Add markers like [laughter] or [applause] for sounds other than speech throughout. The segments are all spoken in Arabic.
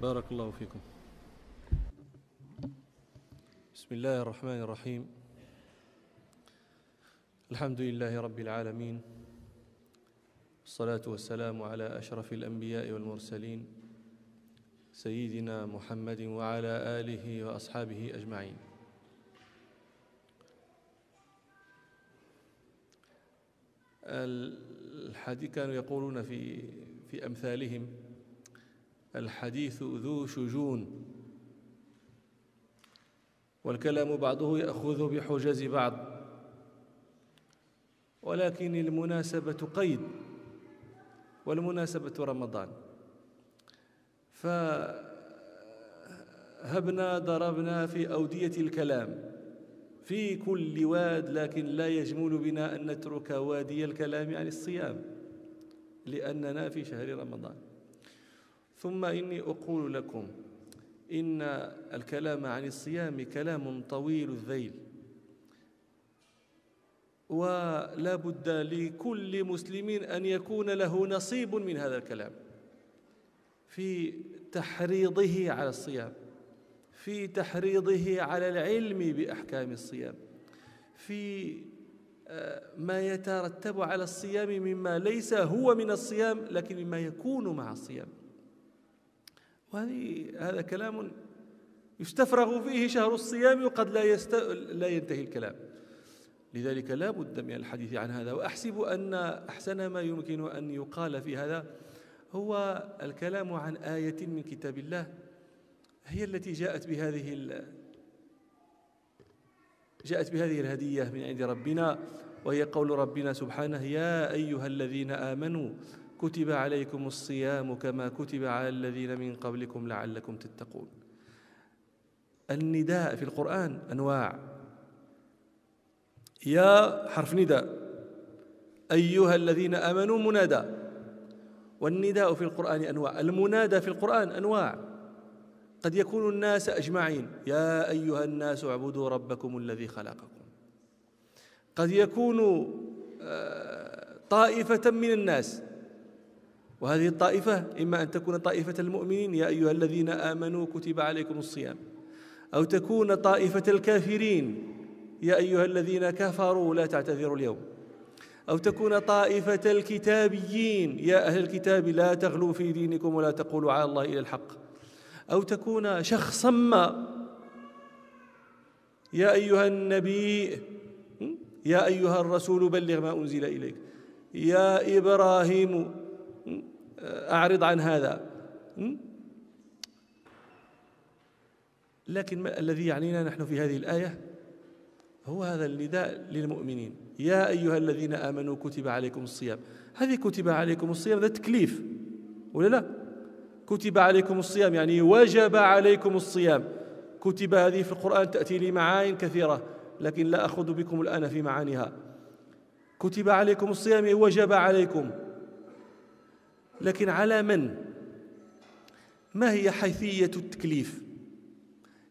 بارك الله فيكم. بسم الله الرحمن الرحيم. الحمد لله رب العالمين. الصلاة والسلام على أشرف الأنبياء والمرسلين سيدنا محمد وعلى آله وأصحابه أجمعين. الحديث كانوا يقولون في في أمثالهم الحديث ذو شجون. والكلام بعضه يأخذ بحجز بعض. ولكن المناسبة قيد والمناسبة رمضان. فهبنا ضربنا في أودية الكلام في كل واد لكن لا يجمل بنا أن نترك وادي الكلام عن الصيام لأننا في شهر رمضان. ثم إني أقول لكم إن الكلام عن الصيام كلام طويل الذيل. ولا بد لكل مسلم أن يكون له نصيب من هذا الكلام. في تحريضه على الصيام في تحريضه على العلم بأحكام الصيام في آه، ما يترتب على الصيام مما ليس هو من الصيام لكن مما يكون مع الصيام. وهذه هذا كلام يستفرغ فيه شهر الصيام وقد لا يست... لا ينتهي الكلام. لذلك لا بد من الحديث عن هذا. وأحسب أن أحسن ما يمكن أن يقال في هذا هو الكلام عن آية من كتاب الله هي التي جاءت بهذه ال... جاءت بهذه الهدية من عند ربنا وهي قول ربنا سبحانه يا أيها الذين آمنوا كتب عليكم الصيام كما كتب على الذين من قبلكم لعلكم تتقون. النداء في القرآن أنواع. يا حرف نداء. أيها الذين آمنوا منادى. والنداء في القرآن أنواع. المنادى في القرآن أنواع. قد يكون الناس أجمعين. يا أيها الناس اعبدوا ربكم الذي خلقكم. قد يكون آه، طائفة من الناس. وهذه الطائفة إما أن تكون طائفة المؤمنين يا أيها الذين آمنوا كتب عليكم الصيام. أو تكون طائفة الكافرين يا أيها الذين كفروا لا تعتذروا اليوم. أو تكون طائفة الكتابيين يا أهل الكتاب لا تغلوا في دينكم ولا تقولوا على الله إلى الحق. أو تكون شخصا ما يا أيها النبي يا أيها الرسول بلغ ما أنزل إليك. يا إبراهيم أعرض عن هذا. لكن ما الذي يعنينا نحن في هذه الآية؟ هو هذا النداء للمؤمنين. يا أيها الذين آمنوا كتب عليكم الصيام. هذه كتب عليكم الصيام ذا تكليف ولا لا؟ كتب عليكم الصيام يعني وجب عليكم الصيام. كتب هذه في القرآن تأتي لي معاني كثيرة لكن لا أخذ بكم الآن في معانيها. كتب عليكم الصيام وجب عليكم. لكن على من؟ ما هي حيثية التكليف؟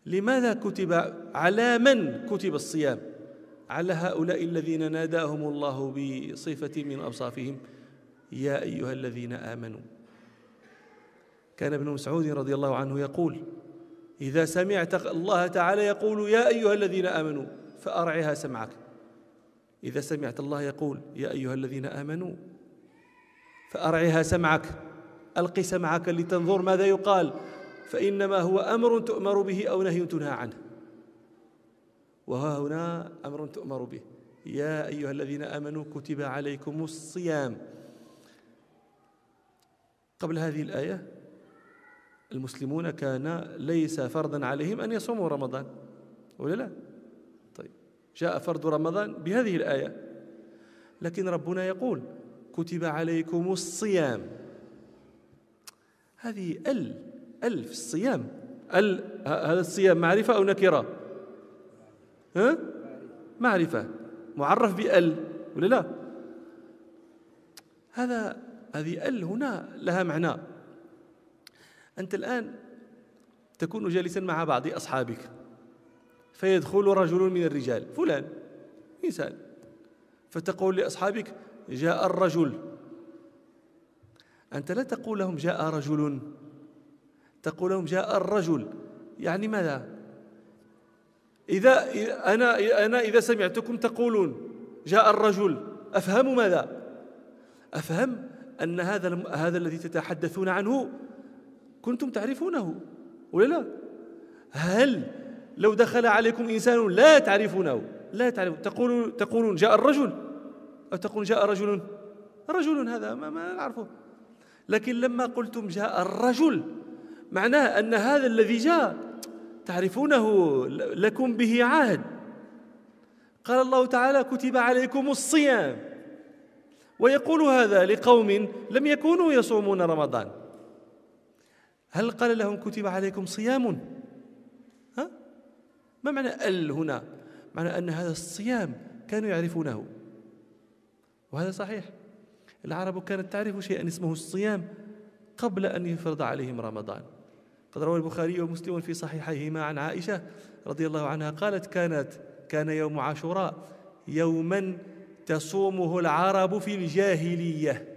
لماذا كتب على من كتب الصيام؟ على هؤلاء الذين ناداهم الله بصفة من أوصافهم. يا أيها الذين آمنوا. كان ابن مسعود رضي الله عنه يقول إذا سمعت الله تعالى يقول يا أيها الذين آمنوا فأرعها سمعك. إذا سمعت الله يقول يا أيها الذين آمنوا فأرعها سمعك ألق سمعك لتنظر ماذا يقال فإنما هو أمر تؤمر به أو نهي تنهى عنه. وها هنا أمر تؤمر به. يا أيها الذين آمنوا كتب عليكم الصيام. قبل هذه الآية المسلمون كان ليس فرضا عليهم أن يصوموا رمضان ولا لا؟ طيب جاء فرض رمضان بهذه الآية. لكن ربنا يقول كتب عليكم الصيام. هذه ال ال في الصيام. ال هذا الصيام معرفة أو نكرة؟ ها؟ معرفة. معرف بأل ولا لا؟ هذا هذه ال هنا لها معنى. أنت الآن تكون جالسا مع بعض أصحابك. فيدخل رجل من الرجال فلان إنسان. فتقول لأصحابك جاء الرجل. أنت لا تقول لهم جاء رجل. تقول لهم جاء الرجل. يعني ماذا؟ إذا أنا أنا إذا سمعتكم تقولون جاء الرجل أفهم ماذا؟ أفهم أن هذا هذا الذي تتحدثون عنه كنتم تعرفونه ولا لا؟ هل لو دخل عليكم إنسان لا تعرفونه؟ لا تعرفون تقولون تقولون جاء الرجل. أو تقول جاء رجل؟ رجل هذا ما, ما نعرفه. لكن لما قلتم جاء الرجل معناه أن هذا الذي جاء تعرفونه لكم به عهد. قال الله تعالى كتب عليكم الصيام. ويقول هذا لقوم لم يكونوا يصومون رمضان. هل قال لهم كتب عليكم صيام ها؟ ما معنى ال هنا؟ معنى أن هذا الصيام كانوا يعرفونه. وهذا صحيح. العرب كانت تعرف شيئا اسمه الصيام قبل أن يفرض عليهم رمضان. قد روى البخاري ومسلم في صحيحيهما عن عائشة رضي الله عنها قالت كانت كان يوم عاشوراء يوما تصومه العرب في الجاهلية.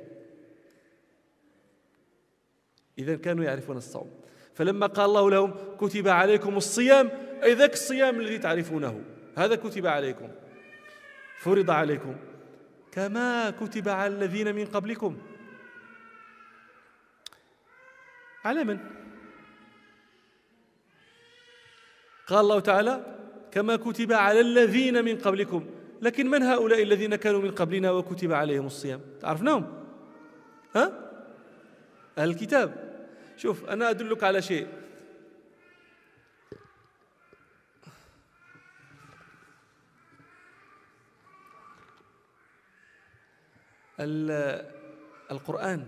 اذا كانوا يعرفون الصوم. فلما قال الله لهم كتب عليكم الصيام اي ذاك الصيام الذي تعرفونه. هذا كتب عليكم. فرض عليكم. كما كتب على الذين من قبلكم. على من؟ قال الله تعالى كما كتب على الذين من قبلكم. لكن من هؤلاء الذين كانوا من قبلنا وكتب عليهم الصيام؟ تعرفناهم؟ ها؟ أهل الكتاب. شوف أنا أدلك على شيء. القرآن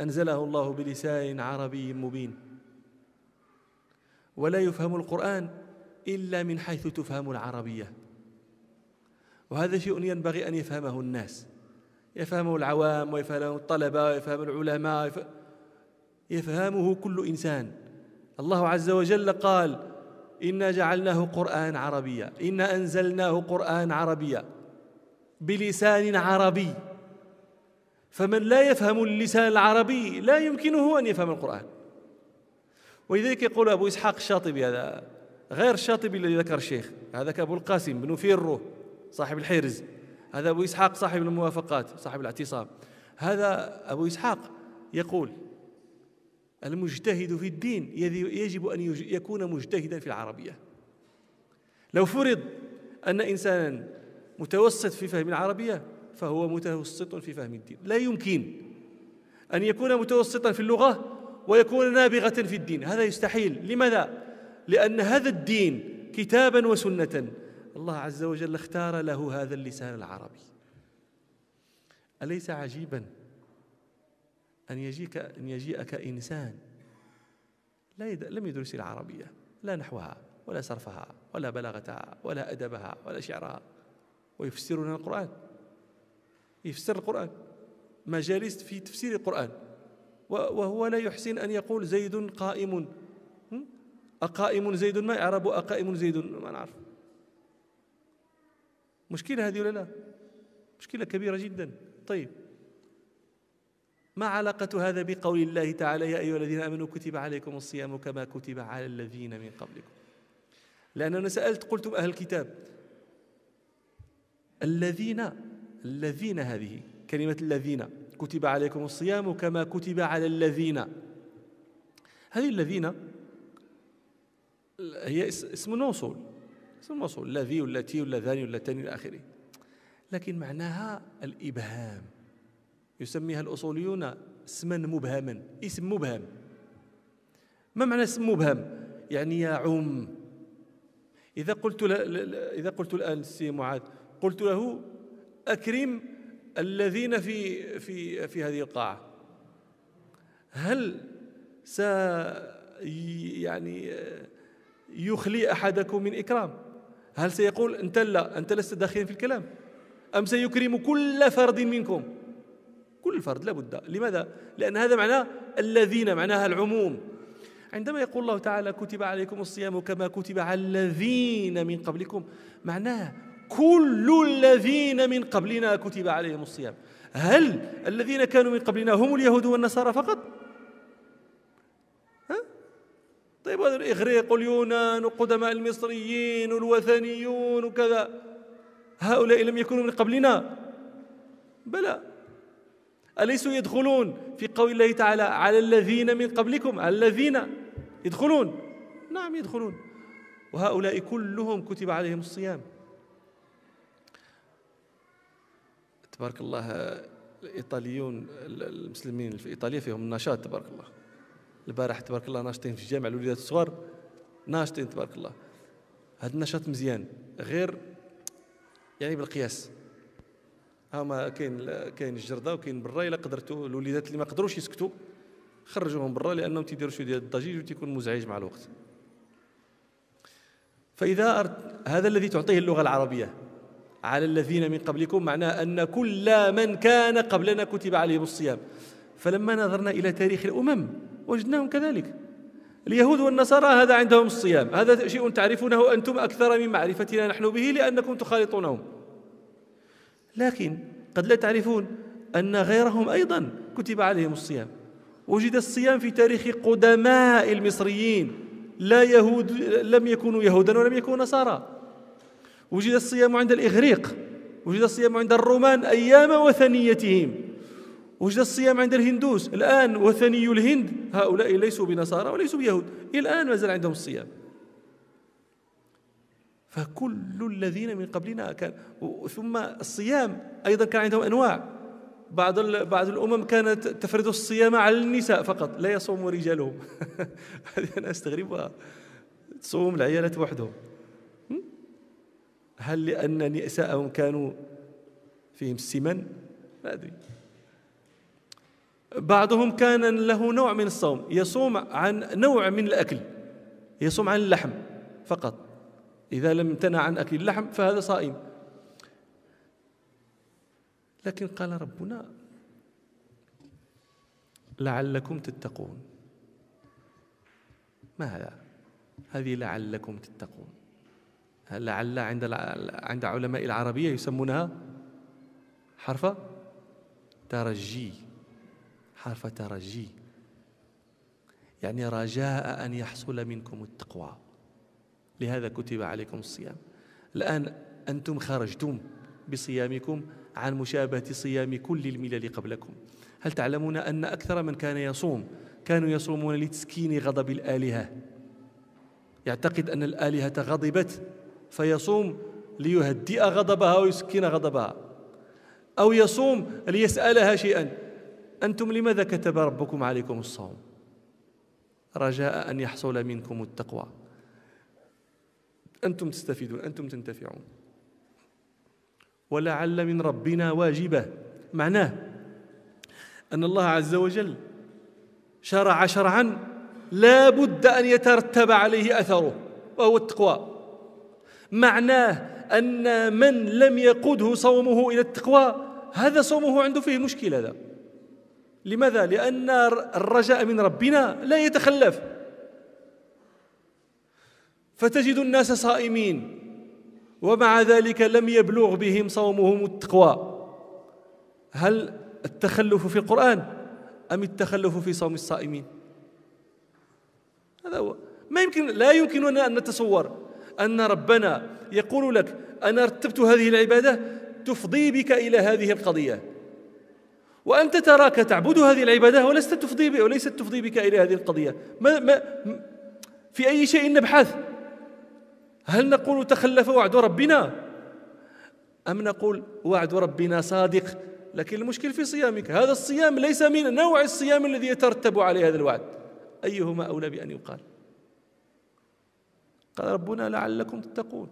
أنزله الله بلسان عربي مبين. ولا يفهم القرآن إلا من حيث تفهم العربية. وهذا شيء ينبغي أن يفهمه الناس. يفهمه العوام ويفهمه الطلبة ويفهم العلماء يفهمه كل إنسان. الله عز وجل قال إنا جعلناه قرآن عربيا إنا أنزلناه قرآن عربيا. بلسان عربي. فمن لا يفهم اللسان العربي لا يمكنه أن يفهم القرآن. ولذلك يقول أبو إسحاق الشاطبي هذا غير الشاطبي الذي ذكر الشيخ هذا أبو القاسم بن فيرو صاحب الحرز. هذا أبو إسحاق صاحب الموافقات صاحب الاعتصام. هذا أبو إسحاق يقول المجتهد في الدين يجب أن يكون مجتهدا في العربية. لو فرض أن إنسانا متوسط في فهم العربية فهو متوسط في فهم الدين. لا يمكن أن يكون متوسطا في اللغة ويكون نابغة في الدين. هذا يستحيل. لماذا؟ لأن هذا الدين كتابا وسنة. الله عز وجل اختار له هذا اللسان العربي. أليس عجيبا أن يجيك أن يجيئك إنسان لا يد... لم يدرس العربية؟ لا نحوها ولا صرفها ولا بلاغتها ولا أدبها ولا شعرها. ويفسر لنا القرآن. يفسر القرآن. مجالس في تفسير القرآن. وهو لا يحسن أن يقول زيد قائم. أقائم زيد ما يعرب أقائم زيد؟ ما نعرف. مشكلة هذه ولا لا؟ مشكلة كبيرة جدا. طيب. ما علاقة هذا بقول الله تعالى؟ يا أيها الذين آمنوا كتب عليكم الصيام كما كتب على الذين من قبلكم. لأننا سألت قلتم أهل الكتاب. الذين الذين هذه كلمة الذين. كتب عليكم الصيام كما كتب على الذين. هذه الذين هي اسم موصول. اسم موصول. الذي والتي ولا تاني إلى آخره. لكن معناها الإبهام. يسميها الأصوليون اسما مبهما. اسم مبهم. ما معنى اسم مبهم؟ يعني يعم. إذا قلت إذا قلت الآن السي معاذ قلت له أكرم الذين في في في هذه القاعة هل س يعني يخلي أحدكم من إكرام؟ هل سيقول أنت لا أنت لست داخلا في الكلام؟ أم سيكرم كل فرد منكم؟ كل فرد لابد لماذا؟ لأن هذا معناه الذين معناها العموم. عندما يقول الله تعالى كتب عليكم الصيام كما كتب على الذين من قبلكم معناه كل الذين من قبلنا كتب عليهم الصيام. هل الذين كانوا من قبلنا هم اليهود والنصارى فقط؟ طيب هذا الإغريق واليونان وقدماء المصريين والوثنيون وكذا. هؤلاء لم يكونوا من قبلنا. بلى. أليسوا يدخلون في قول الله تعالى على الذين من قبلكم؟ على الذين يدخلون. نعم يدخلون. وهؤلاء كلهم كتب عليهم الصيام. تبارك الله الإيطاليون المسلمين في إيطاليا فيهم نشاط تبارك الله. البارح تبارك الله ناشطين في الجامع الوليدات الصغار ناشطين تبارك الله. هذا النشاط مزيان غير يعني بالقياس. هما كاين كاين الجردة وكاين برا إلا قدرتوا الوليدات اللي ما قدروش يسكتوا خرجوهم برا لأنهم تيديروا شوية ديال الضجيج وتيكون مزعج مع الوقت. فإذا أرد هذا الذي تعطيه اللغة العربية. على الذين من قبلكم معناه أن كل من كان قبلنا كتب عليهم الصيام. فلما نظرنا إلى تاريخ الأمم وجدناهم كذلك. اليهود والنصارى هذا عندهم الصيام. هذا شيء تعرفونه أنتم أكثر من معرفتنا نحن به لأنكم تخالطونهم. لكن قد لا تعرفون أن غيرهم أيضا كتب عليهم الصيام. وجد الصيام في تاريخ قدماء المصريين. لا يهود لم يكونوا يهودا ولم يكونوا نصارى. وجد الصيام عند الإغريق وجد الصيام عند الرومان أيام وثنيتهم وجد الصيام عند الهندوس الآن وثني الهند هؤلاء ليسوا بنصارى وليسوا بيهود الآن ما زال عندهم الصيام. فكل الذين من قبلنا كان ثم الصيام أيضا كان عندهم أنواع. بعض بعض الأمم كانت تفرض الصيام على النساء فقط لا يصوم رجالهم. [laughs] هذه أنا أستغربها. تصوم العيالات وحدهم. هل لأن نساءهم كانوا فيهم السمن لا أدري. بعضهم كان له نوع من الصوم يصوم عن نوع من الأكل يصوم عن اللحم فقط. إذا لم امتنع عن أكل اللحم فهذا صائم. لكن قال ربنا لعلكم تتقون. ما هذا؟ هذه لعلكم تتقون. لعل عند عند علماء العربية يسمونها حرف ترجي. حرف ترجي. يعني رجاء أن يحصل منكم التقوى. لهذا كتب عليكم الصيام. الآن أنتم خرجتم بصيامكم عن مشابهة صيام كل الملل قبلكم. هل تعلمون أن أكثر من كان يصوم؟ كانوا يصومون لتسكين غضب الآلهة. يعتقد أن الآلهة غضبت فيصوم ليهدئ غضبها ويسكن غضبها. أو يصوم ليسألها شيئا. أنتم لماذا كتب ربكم عليكم الصوم؟ رجاء أن يحصل منكم التقوى. أنتم تستفيدون أنتم تنتفعون. ولعل من ربنا واجبة. معناه أن الله عز وجل شرع شرعا لا بد أن يترتب عليه أثره وهو التقوى. معناه أن من لم يقده صومه إلى التقوى هذا صومه عنده فيه مشكلة هذا. لماذا؟ لأن الرجاء من ربنا لا يتخلف. فتجد الناس صائمين ومع ذلك لم يبلغ بهم صومهم التقوى. هل التخلف في القرآن أم التخلف في صوم الصائمين؟ هذا هو. ما يمكن لا يمكننا أن نتصور. أن ربنا يقول لك أنا رتبت هذه العبادة تفضي بك إلى هذه القضية. وأنت تراك تعبد هذه العبادة ولست تفضي وليست تفضي بك إلى هذه القضية. ما ما في أي شيء نبحث؟ هل نقول تخلف وعد ربنا؟ أم نقول وعد ربنا صادق؟ لكن المشكل في صيامك. هذا الصيام ليس من نوع الصيام الذي يترتب عليه هذا الوعد. أيهما أولى بأن يقال؟ قال ربنا لعلكم تتقون.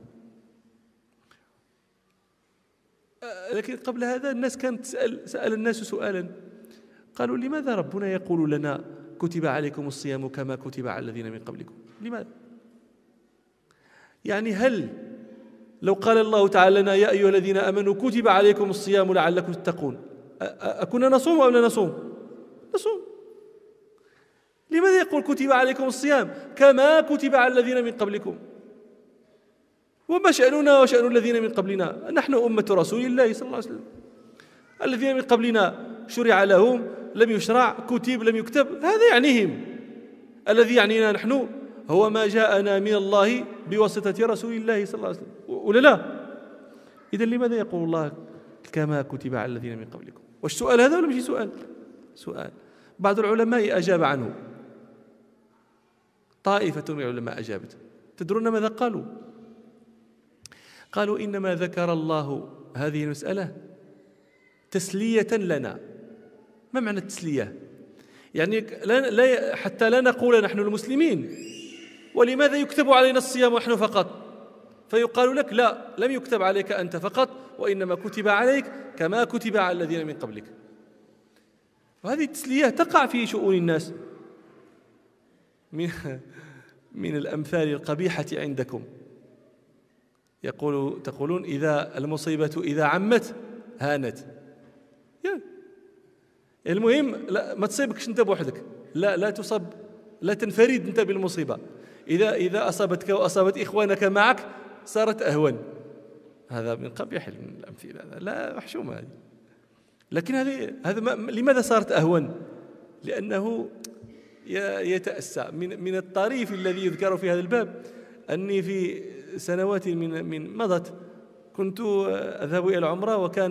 لكن قبل هذا الناس كانت تسأل سأل الناس سؤالا. قالوا لماذا ربنا يقول لنا كتب عليكم الصيام كما كتب على الذين من قبلكم؟ لماذا؟ يعني هل لو قال الله تعالى لنا يا أيها الذين آمنوا كتب عليكم الصيام لعلكم تتقون أكنا نصوم أو لا نصوم؟ نصوم. لماذا يقول كتب عليكم الصيام كما كتب على الذين من قبلكم؟ وما شأننا وشأن الذين من قبلنا؟ نحن أمة رسول الله صلى الله عليه وسلم. الذين من قبلنا شرع لهم لم يشرع كتب لم يكتب هذا يعنيهم. الذي يعنينا نحن هو ما جاءنا من الله بواسطة رسول الله صلى الله عليه وسلم. ولا لا؟ إذا لماذا يقول الله كما كتب على الذين من قبلكم؟ واش سؤال هذا ولا ماشي سؤال؟ سؤال. بعض العلماء أجاب عنه. طائفة من العلماء أجابت. تدرون ماذا قالوا؟ قالوا إنما ذكر الله هذه المسألة تسلية لنا. ما معنى التسلية؟ يعني لا لا حتى لا نقول نحن المسلمين. ولماذا يكتب علينا الصيام نحن فقط؟ فيقال لك لا لم يكتب عليك أنت فقط وإنما كتب عليك كما كتب على الذين من قبلك. وهذه التسلية تقع في شؤون الناس. من من الأمثال القبيحة عندكم؟ يقول تقولون إذا المصيبة إذا عمت هانت. المهم لا ما تصيبكش أنت بوحدك. لا لا تصب لا تنفرد أنت بالمصيبة. إذا إذا أصابتك وأصابت إخوانك معك صارت أهون. هذا من قبيح الأمثلة. لا محشومة هذه. لكن هذه هذا لماذا صارت أهون؟ لأنه يتأسى. من من الطريف الذي يذكر في هذا الباب أني في سنوات من من مضت كنت أذهب إلى العمرة وكان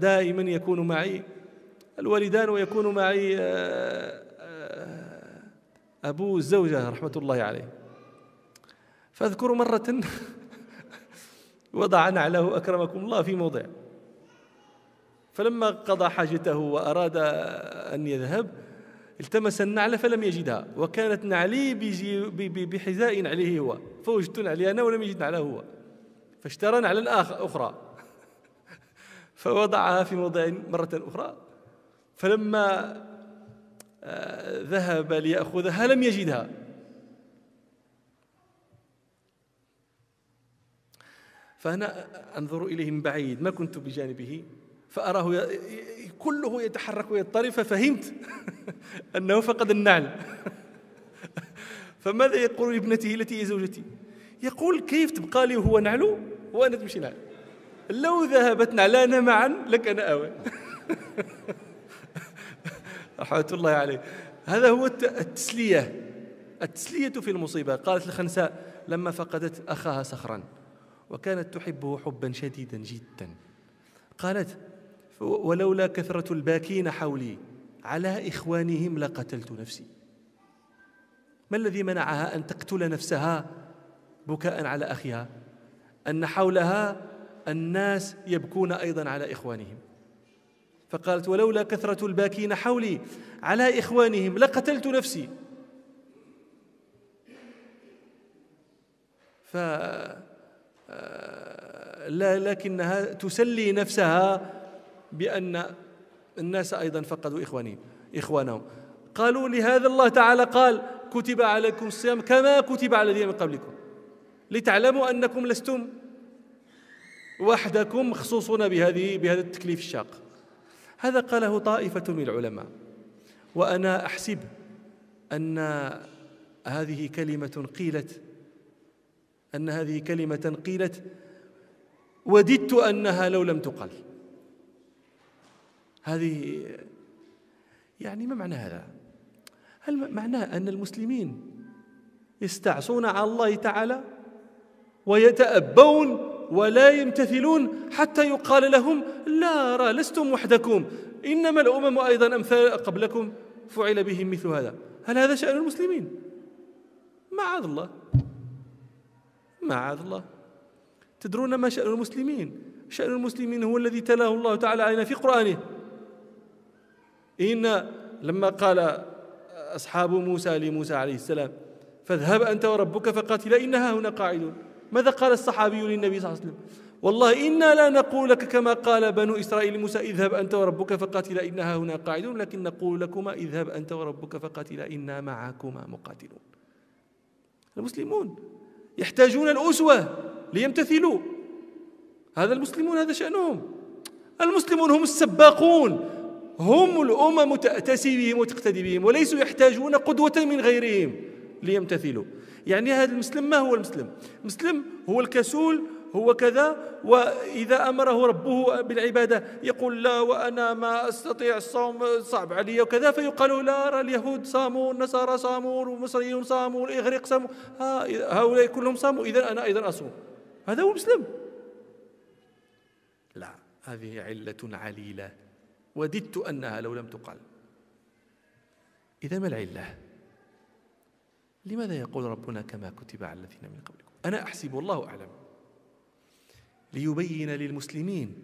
دائما يكون معي الوالدان ويكون معي آه، آه، أبو الزوجة رحمة الله عليه. فأذكر مرة [laughs] وضع نعله أكرمكم الله في موضع. فلما قضى حاجته وأراد أن يذهب التمس النعل فلم يجدها وكانت نعلي بحذاء عليه هو فوجدت نعلي أنا ولم يجد نعله هو فاشترى نعلا أخرى [laughs] فوضعها في موضع مرة أخرى فلما آه، ذهب ليأخذها لم يجدها. فأنا أنظر إليه من بعيد ما كنت بجانبه؟ فأراه كله يتحرك ويضطرب ففهمت [laughs] أنه فقد النعل. [laughs] فماذا يقول لابنته التي هي زوجتي؟ يقول كيف تبقى لي وهو نعل وأنا تمشي نعل؟ لو ذهبت نعلانا معا لكان أوى [laughs] رحمة الله عليه. هذا هو التسلية. التسلية في المصيبة. قالت الخنساء لما فقدت أخاها صخرا وكانت تحبه حبا شديدا جدا. قالت ولولا كثرة الباكين حولي على إخوانهم لقتلت نفسي. ما الذي منعها أن تقتل نفسها بكاء على أخيها؟ أن حولها الناس يبكون أيضا على إخوانهم. فقالت ولولا كثرة الباكين حولي على إخوانهم لقتلت نفسي. ف لا لكنها تسلي نفسها بأن الناس أيضا فقدوا إخوانهم إخوانهم. قالوا لهذا الله تعالى قال كتب عليكم الصيام كما كتب على الذين من قبلكم لتعلموا أنكم لستم وحدكم مخصوصون بهذه بهذا التكليف الشاق. هذا قاله طائفة من العلماء وأنا أحسب أن هذه كلمة قيلت أن هذه كلمة قيلت وددت أنها لو لم تقل. هذه يعني ما معنى هذا؟ هل معناه أن المسلمين يستعصون على الله تعالى ويتأبون ولا يمتثلون حتى يقال لهم لا را لستم وحدكم إنما الأمم أيضا أمثال قبلكم فعل بهم مثل هذا. هل هذا شأن المسلمين؟ معاذ الله. معاذ الله. تدرون ما شأن المسلمين؟ شأن المسلمين هو الذي تلاه الله تعالى علينا في قرآنه. إن لما قال أصحاب موسى لموسى عليه السلام فاذهب أنت وربك فقاتلا إنها هنا قاعدون. ماذا قال الصحابي للنبي صلى الله عليه وسلم؟ والله إنا لا نقول لك كما قال بنو إسرائيل لموسى اذهب أنت وربك فقاتلا إنها هنا قاعدون لكن نقول لكما اذهب أنت وربك فقاتلا إنا معكما مقاتلون. المسلمون يحتاجون الأسوة ليمتثلوا. هذا المسلمون هذا شأنهم. المسلمون هم السباقون. هم الأمم تأتسي بهم وتقتدي بهم وليسوا يحتاجون قدوة من غيرهم ليمتثلوا. يعني هذا المسلم ما هو المسلم؟ المسلم هو الكسول هو كذا وإذا أمره ربه بالعبادة يقول لا وأنا ما أستطيع الصوم صعب علي وكذا فيقال لا اليهود صاموا النصارى صاموا والمصريون صاموا الإغريق صاموا. هؤلاء كلهم صاموا إذا أنا أيضا أصوم. هذا هو مسلم. لا هذه علة عليلة. وددت أنها لو لم تقال إذا ما العلة؟ لماذا يقول ربنا كما كتب على الذين من قبلكم؟ أنا أحسب والله أعلم. ليبين للمسلمين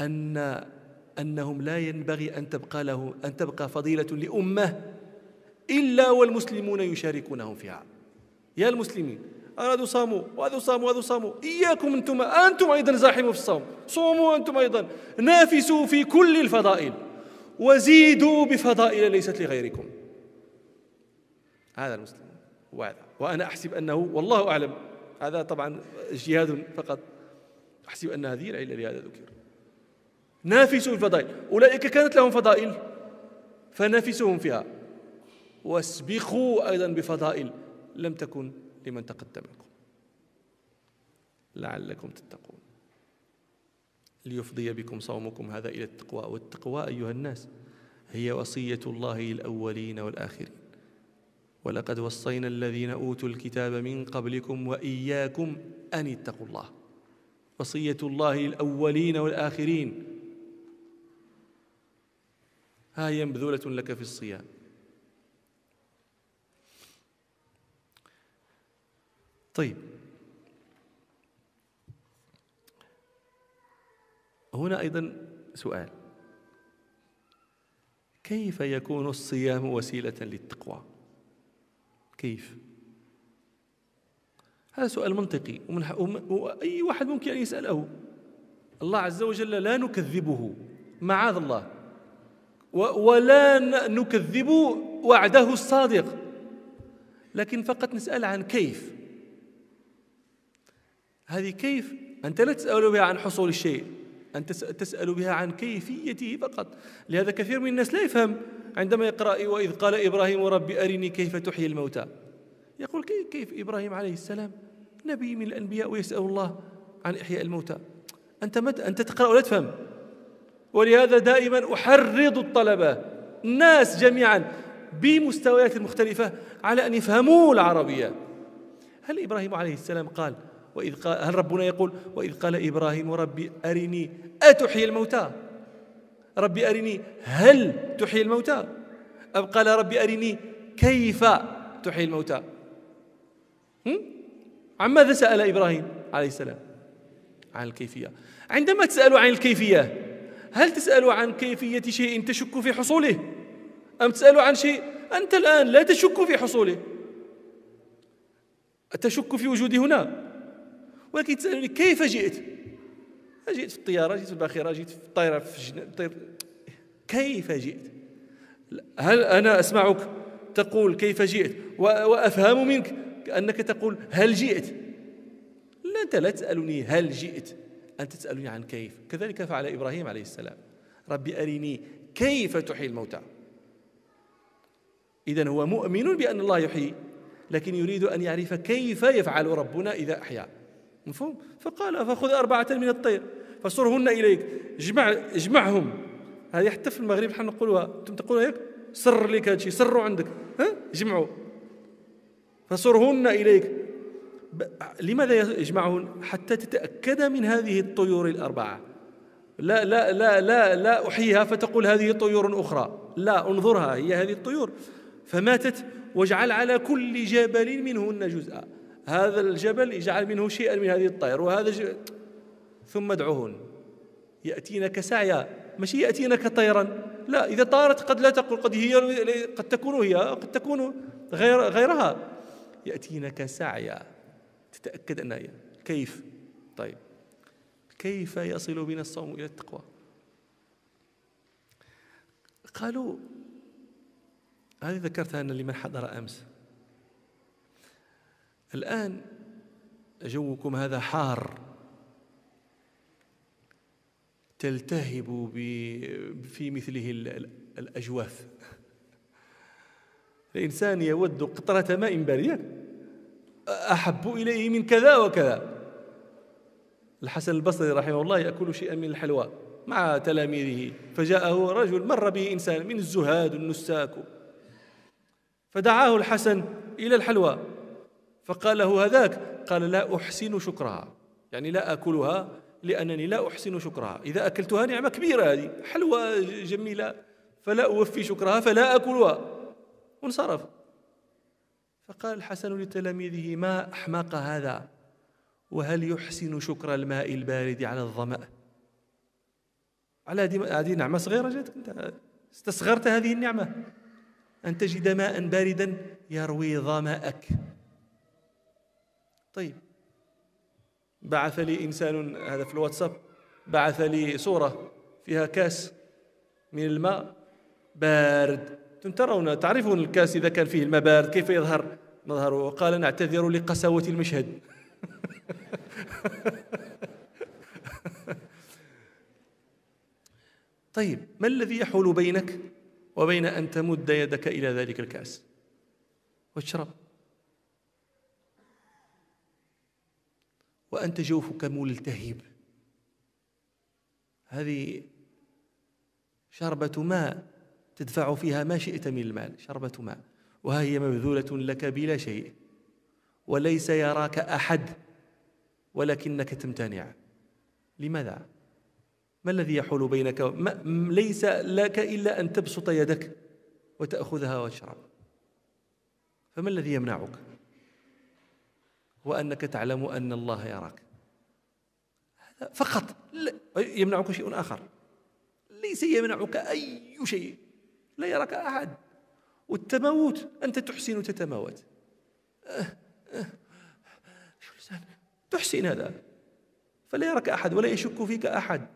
أن أنهم لا ينبغي أن تبقى له أن تبقى فضيلة لأمة إلا والمسلمون يشاركونهم فيها. يا المسلمين هذا صاموا وهذا صاموا وهذا صاموا. إياكم أنتم أنتم أيضا زاحموا في الصوم. صوموا أنتم أيضا. نافسوا في كل الفضائل. وزيدوا بفضائل ليست لغيركم. هذا المسلم. وهذا. وأنا أحسب أنه والله أعلم. هذا طبعا اجتهاد فقط. أحسب أن هذه العلة لهذا ذكر. نافسوا الفضائل. أولئك كانت لهم فضائل. فنافسهم فيها. واسبقوا أيضا بفضائل. لم تكن لمن تقدمكم. لعلكم تتقون. ليفضي بكم صومكم هذا إلى التقوى والتقوى أيها الناس هي وصية الله للأولين والآخرين. ولقد وصينا الذين أوتوا الكتاب من قبلكم وإياكم أن اتقوا الله. وصية الله للأولين والآخرين. هاي مبذولة لك في الصيام. طيب. هنا أيضا سؤال. كيف يكون الصيام وسيلة للتقوى؟ كيف؟ هذا سؤال منطقي وأي واحد ممكن أن يسأله. الله عز وجل لا نكذبه معاذ الله. ولا نكذب وعده الصادق. لكن فقط نسأل عن كيف. هذه كيف؟ أنت لا تسأل بها عن حصول الشيء. أنت تسأل بها عن كيفيته فقط. لهذا كثير من الناس لا يفهم. عندما يقرأ وإذ قال إبراهيم ربي أرني كيف تحيي الموتى. يقول كيف إبراهيم عليه السلام؟ نبي من الأنبياء ويسأل الله عن إحياء الموتى. أنت مت أنت تقرأ ولا تفهم. ولهذا دائما أحرض الطلبة الناس جميعا بمستويات مختلفة على أن يفهموا العربية. هل إبراهيم عليه السلام قال وإذ قال هل ربنا يقول وإذ قال إبراهيم ربي أرني أتحيي الموتى؟ ربي أرني هل تحيي الموتى؟ أم قال ربي أرني كيف تحيي الموتى؟ عن ماذا سأل إبراهيم عليه السلام؟ عن الكيفية. عندما تسأل عن الكيفية هل تسأل عن كيفية شيء تشك في حصوله؟ أم تسأل عن شيء أنت الآن لا تشك في حصوله؟ تشك في وجوده هنا؟ ولكن تسألني كيف جئت؟ جئت في الطيارة جئت في الباخرة جئت في الطائرة في الطير كيف جئت؟ هل أنا أسمعك؟ تقول كيف جئت؟ وأفهم منك أنك تقول هل جئت. لا أنت لا تسألني هل جئت أنت تسألني عن كيف. كذلك فعل إبراهيم عليه السلام. ربي أرني كيف تحيي الموتى. إذا هو مؤمن بأن الله يحيي لكن يريد أن يعرف كيف يفعل ربنا إذا أحيا. مفهوم؟ فقال فخذ أربعة من الطير فصرهن إليك. اجمع اجمعهم. هذه حتى في المغرب نحن نقولها أنتم تقولوا هيك؟ سر لك هذا الشيء سروا عندك. ها؟ اجمعوا. فصرهن إليك. لماذا يجمعهن؟ حتى تتأكد من هذه الطيور الأربعة. لا لا لا لا لا أحييها فتقول هذه طيور أخرى. لا انظرها هي هذه الطيور. فماتت واجعل على كل جبل منهن جزءا. هذا الجبل اجعل منه شيئا من هذه الطير وهذا ج... ثم ادعوهن يأتينك سعيا. مش يأتينك طيرا. لا إذا طارت قد لا تقول قد هي قد تكون هي قد تكون غير غيرها. يأتينك سعيا. تتأكد أنها هي. كيف؟ طيب. كيف يصل بنا الصوم إلى التقوى؟ قالوا هذه ذكرتها أن لمن حضر أمس. الآن جوكم هذا حار تلتهب في مثله الأجواف. الإنسان يود قطرة ماء باردة أحب إليه من كذا وكذا. الحسن البصري رحمه الله يأكل شيئا من الحلوى مع تلاميذه. فجاءه رجل مر به إنسان من الزهاد النساك. فدعاه الحسن إلى الحلوى. فقال له هذاك قال لا أحسن شكرها. يعني لا أكلها لأنني لا أحسن شكرها. إذا أكلتها نعمة كبيرة هذه حلوى جميلة فلا أوفي شكرها فلا أكلها. وانصرف. فقال الحسن لتلاميذه ما أحمق هذا؟ وهل يحسن شكر الماء البارد على الظمأ؟ على هذه نعمة صغيرة جاتك أنت استصغرت هذه النعمة. أن تجد ماء باردا يروي ظمأك. طيب. بعث لي إنسان هذا في الواتساب بعث لي صورة فيها كاس من الماء بارد. ترون تعرفون الكاس إذا كان فيه الماء بارد كيف يظهر؟ مظهره قال نعتذر لقساوة المشهد. [laughs] طيب ما الذي يحول بينك وبين أن تمد يدك إلى ذلك الكأس؟ واشرب. وأنت جوفك ملتهب. هذه شربة ماء تدفع فيها ما شئت من المال شربة ماء. وها هي مبذولة لك بلا شيء. وليس يراك أحد ولكنك تمتنع. لماذا؟ ما الذي يحول بينك ما ليس لك إلا أن تبسط يدك وتأخذها وتشرب. فما الذي يمنعك؟ هو أنك تعلم أن الله يراك. هذا فقط يمنعك شيء آخر. ليس يمنعك أي شيء. لا يراك أحد. والتموت أنت تحسن تتموت. أه أه. تحسن هذا. فلا يراك أحد ولا يشك فيك أحد.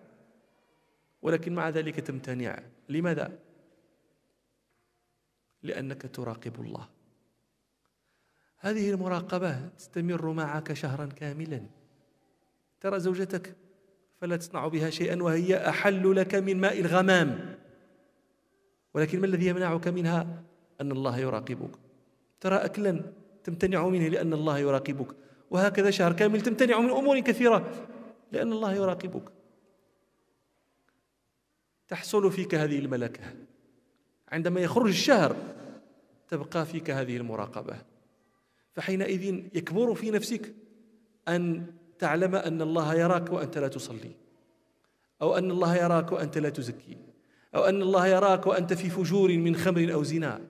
ولكن مع ذلك تمتنع. لماذا؟ لأنك تراقب الله. هذه المراقبة تستمر معك شهرا كاملا. ترى زوجتك فلا تصنع بها شيئا وهي أحل لك من ماء الغمام. ولكن ما الذي يمنعك منها؟ أن الله يراقبك. ترى اكلا تمتنع منه لأن الله يراقبك. وهكذا شهر كامل تمتنع من أمور كثيرة لأن الله يراقبك. تحصل فيك هذه الملكة. عندما يخرج الشهر تبقى فيك هذه المراقبة. فحينئذ يكبر في نفسك أن تعلم أن الله يراك وأنت لا تصلي أو أن الله يراك وأنت لا تزكي أو أن الله يراك وأنت في فجور من خمر أو زنا.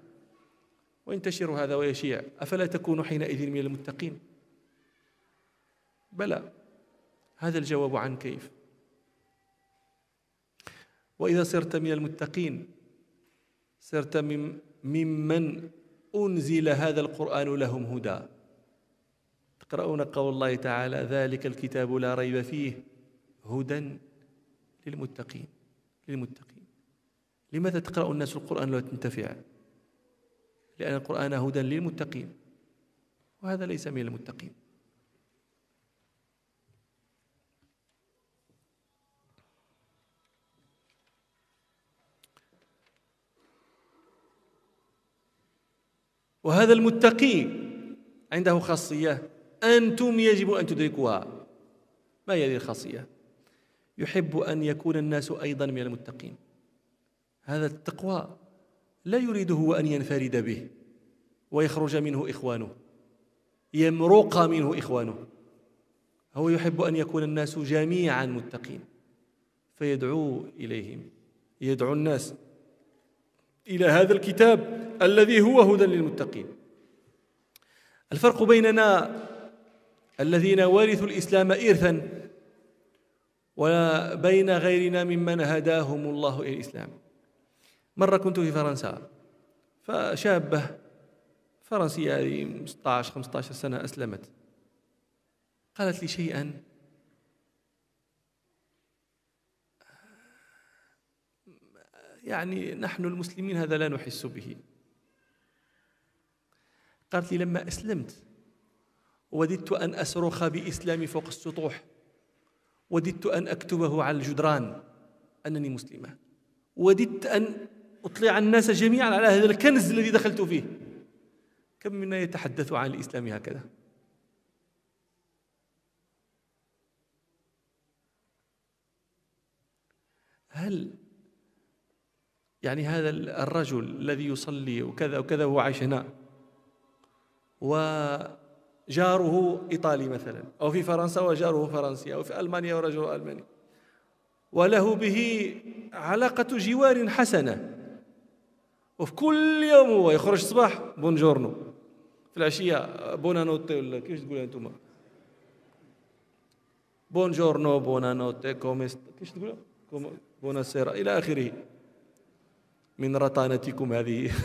وينتشر هذا ويشيع. أفلا تكون حينئذ من المتقين؟ بلى. هذا الجواب عن كيف؟ وإذا صرت من المتقين صرت ممن أنزل هذا القرآن لهم هدى. تقرؤون قول الله تعالى ذلك الكتاب لا ريب فيه هدى للمتقين للمتقين. لماذا تقرأ الناس القرآن لا تنتفع؟ لأن القرآن هدى للمتقين وهذا ليس من المتقين. وهذا المتقي عنده خاصية. أنتم يجب أن تدركوها. ما هي هذه الخاصية؟ يحب أن يكون الناس أيضا من المتقين. هذا التقوى لا يريد هو أن ينفرد به ويخرج منه إخوانه يمرق منه إخوانه. هو يحب أن يكون الناس جميعا متقين. فيدعو إليهم يدعو الناس إلى هذا الكتاب الذي هو هدى للمتقين. الفرق بيننا الذين ورثوا الإسلام إرثا وبين غيرنا ممن هداهم الله إلى الإسلام. مرة كنت في فرنسا فشابة فرنسية هذه 16 15 سنة أسلمت. قالت لي شيئا يعني نحن المسلمين هذا لا نحس به. قالت لي لما أسلمت وددت أن أصرخ بإسلامي فوق السطوح وددت أن أكتبه على الجدران أنني مسلمة. وددت أن أطلع الناس جميعا على هذا الكنز الذي دخلت فيه. كم منا يتحدث عن الإسلام هكذا؟ هل يعني هذا الرجل الذي يصلي وكذا وكذا وهو عايش هنا. وجاره إيطالي مثلا أو في فرنسا وجاره فرنسي أو في ألمانيا وجاره ألماني. وله به علاقة جوار حسنة. وفي كل يوم هو يخرج الصباح buongiorno. في العشية buonanotte ولا كيفاش تقولها أنتم buongiorno buonanotte come sta كيفاش تقولها؟ buonasera إلى آخره. من رطانتكم هذه. [laughs]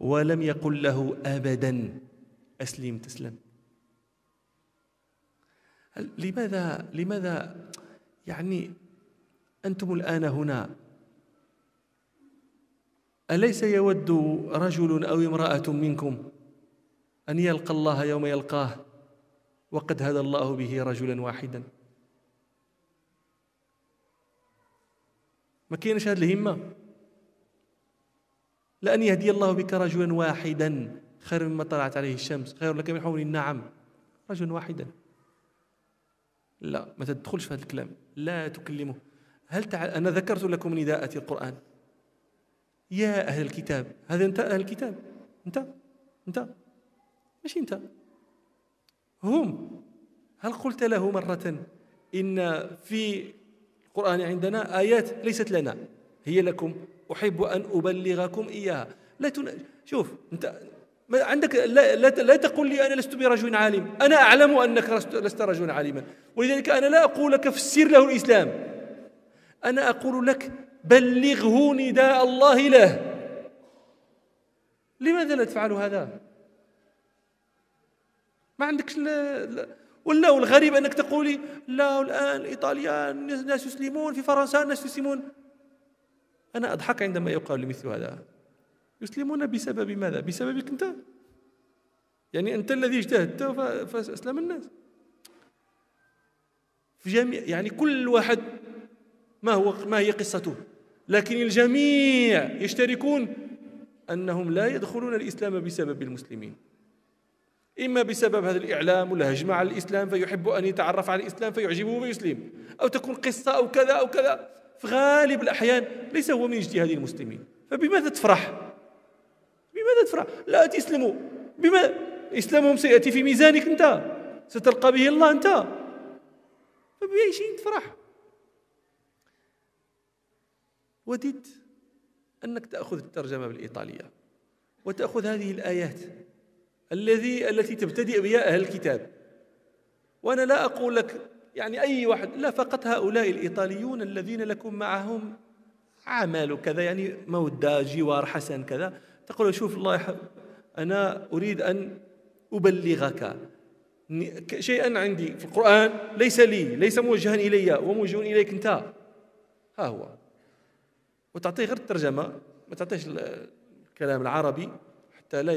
ولم يقل له ابدا. أسلم تسلم. لماذا لماذا؟ يعني أنتم الآن هنا. أليس يود رجل أو امرأة منكم أن يلقى الله يوم يلقاه؟ وقد هدى الله به رجلا واحدا. ما كاينش هذه الهمة. لأن يهدي الله بك رجلا واحدا خير مما طلعت عليه الشمس خير لك من حول النعم. رجلا واحدا. لا ما تدخلش في هذا الكلام. لا تكلمه. هل تع... أنا ذكرت لكم نداءة القرآن. يا أهل الكتاب. هذا أنت أهل الكتاب. أنت. أنت. ماشي أنت. هم. هل قلت له مرة إن في القرآن عندنا آيات ليست لنا. هي لكم. أحب أن أبلغكم إياها. لا تن... شوف أنت ما عندك لا, لا, لا تقول لي أنا لست برجل عالم. أنا أعلم أنك لست رجلا عالما. ولذلك أنا لا أقول لك فسر له الإسلام. أنا أقول لك بلغه نداء الله له. لماذا لا تفعل هذا؟ ما عندكش ولا والغريب أنك تقولي لا الآن الإيطاليان الناس يسلمون في فرنسا الناس يسلمون. أنا أضحك عندما يقال مثل هذا. يسلمون بسبب ماذا؟ بسببك أنت؟ يعني أنت الذي اجتهدت فأسلم الناس. في جميع يعني كل واحد ما هو ما هي قصته. لكن الجميع يشتركون أنهم لا يدخلون الإسلام بسبب المسلمين. إما بسبب هذا الإعلام ولا هجمة على الإسلام فيحب أن يتعرف على الإسلام فيعجبه ويسلم. أو تكون قصة أو كذا أو كذا. في غالب الأحيان ليس هو من اجتهاد المسلمين. فبماذا تفرح؟ بماذا تفرح؟ لا تسلموا. بما إسلامهم سيأتي في ميزانك أنت. ستلقى به الله أنت. فبأي شيء تفرح؟ وددت أنك تأخذ الترجمة بالإيطالية. وتأخذ هذه الآيات. الذي التي تبتدئ بها أهل الكتاب. وأنا لا أقول لك يعني أي واحد لا فقط هؤلاء الإيطاليون الذين لكم معهم عمل كذا يعني مودة جوار حسن كذا. تقول شوف الله أنا أريد أن أبلغك. شيئا عندي في القرآن ليس لي ليس موجها إلي وموجه إليك أنت. ها هو. وتعطيه غير الترجمة ما تعطيش الكلام العربي. حتى لا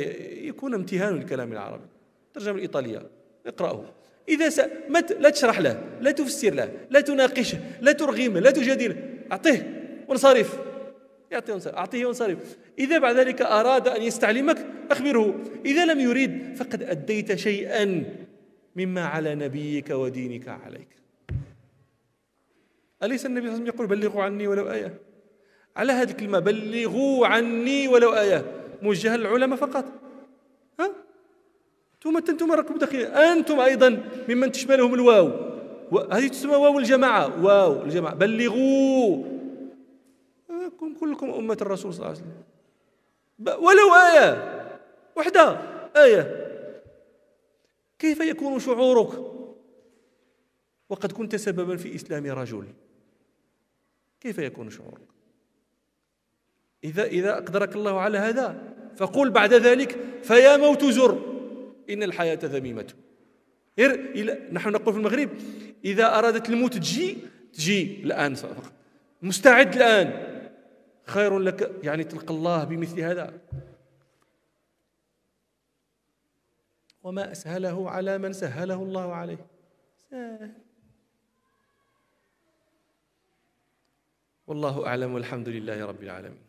يكون امتهان للكلام العربي. الترجمة الإيطالية. اقرأه. إذا س... ما ت... لا تشرح له لا تفسر له لا تناقشه لا ترغمه لا تجادله. أعطيه وانصرف. يعطيه وانصرف. أعطيه وانصرف. إذا بعد ذلك أراد أن يستعلمك أخبره. إذا لم يريد فقد أديت شيئا مما على نبيك ودينك عليك. أليس النبي صلى الله عليه وسلم يقول بلغوا عني ولو آية؟ على هذه الكلمة بلغوا عني ولو آية. موجهة للعلماء فقط. ها؟ ثم أنتم راكم داخلين أنتم أيضا ممن تشملهم الواو. هذه تسمى واو الجماعة. واو الجماعة. بلغوا. كن كلكم أمة الرسول صلى الله عليه وسلم. ولو آية وحدة آية. كيف يكون شعورك؟ وقد كنت سببا في إسلام رجل. كيف يكون شعورك؟ إذا إذا أقدرك الله على هذا فقل بعد ذلك فيا موت زر. إن الحياة ذميمة. نحن نقول في المغرب إذا أرادت الموت تجي تجي الآن فقط. مستعد الآن. خير لك يعني تلقى الله بمثل هذا. وما أسهله على من سهله الله عليه. والله أعلم والحمد لله رب العالمين.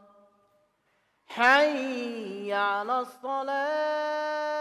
حي على الصلاة.